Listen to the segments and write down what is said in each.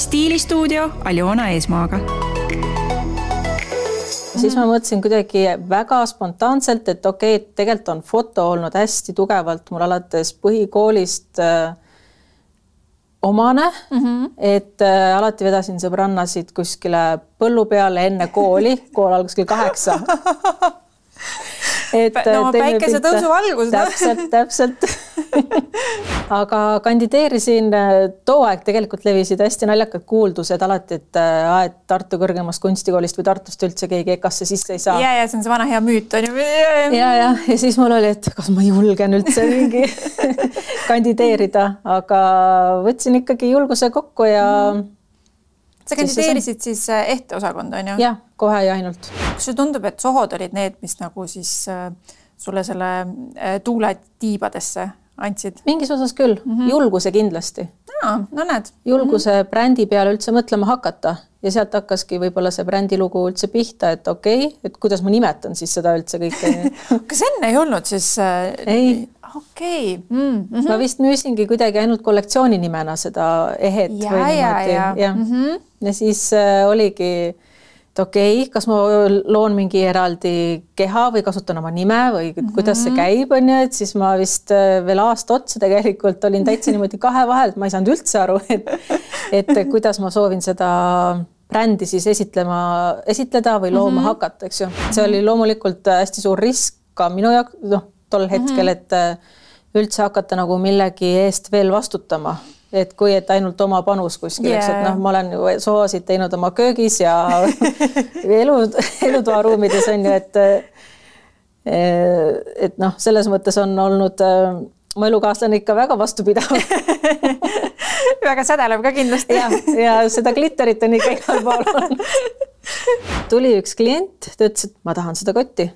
stiilistuudio Aljona Eesmaaga. Siis ma mõtlesin kuidagi väga spontaanselt, et okei okay,, et tegelikult on foto olnud hästi tugevalt mul alates põhikoolist äh, omane. Mm, -hmm. et äh, alati vedasin sõbrannasid kuskile põllu peale enne kooli, kool algas kell kaheksa. Et no päikesetõusu valgus. täpselt, täpselt aga kandideerisin, äh, too aeg tegelikult levisid hästi naljakad kuuldused alati, et äh,, et Tartu kõrgemast kunstikoolist või Tartust üldse keegi EKA-sse sisse ei saa. ja, ja see on see vana hea müüt on ju. ja, ja, ja siis mul oli, et kas ma julgen üldse mingi kandideerida, aga võtsin ikkagi julguse kokku ja mm sa kandideerisid siis, äh, ehteosakonda on ju? jah, kohe ja ainult. kas sulle tundub, et sohod olid need, mis nagu siis äh, sulle selle äh, tuule tiibadesse andsid? mingis osas küll mm, -hmm. julguse kindlasti. no näed. julguse mm -hmm. brändi peale üldse mõtlema hakata ja sealt hakkaski võib-olla see brändilugu üldse pihta, et okei okay,, et kuidas ma nimetan siis seda üldse kõike kas enne ei olnud siis äh...? ei. okei okay. mm. -hmm. ma vist müüsingi kuidagi ainult kollektsiooni nimena seda ehet ja, või niimoodi ja, ja. Mm -hmm. ja siis äh, oligi et okei okay,, kas ma loon mingi eraldi keha või kasutan oma nime või mm -hmm. kuidas see käib, on ju, et siis ma vist äh, veel aasta otsa tegelikult olin täitsa niimoodi kahe vahel, et ma ei saanud üldse aru, et et kuidas ma soovin seda brändi siis esitlema, esitleda või looma mm -hmm. hakata, eks ju. see oli loomulikult hästi suur risk ka minu jaoks, noh, tol hetkel, mhm. et äh, üldse hakata nagu millegi eest veel vastutama et kui, et ainult oma panus kuskil yeah., eks, et noh, ma olen ju soosid teinud oma köögis ja elu, elutoaruumides on ju, et et noh, selles mõttes on olnud mu elukaaslane ikka väga vastupidav väga sädelev ka kindlasti. ja, ja seda glitterit on ikka igal pool tuli üks klient, ta ütles, et ma tahan seda kotti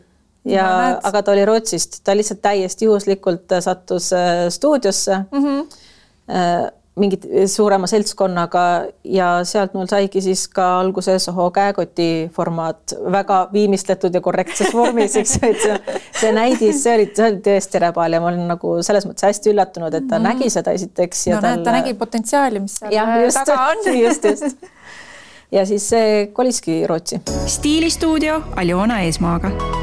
ja no,, aga ta oli Rootsist, ta lihtsalt täiesti juhuslikult sattus äh, stuudiosse mm. -hmm mingit suurema seltskonnaga ja sealt mul saigi siis ka alguse Soho käekoti formaat väga viimistletud ja korrektses vormis, eks ju, et see, see näidis, see oli, see oli tõesti rebal ja ma olin nagu selles mõttes hästi üllatunud, et ta mm. nägi seda esiteks. no näed, ta nägi potentsiaali, mis seal ja, just, taga on. just, just. ja siis see koliski Rootsi. stiilistuudio Aljona Eesmaaga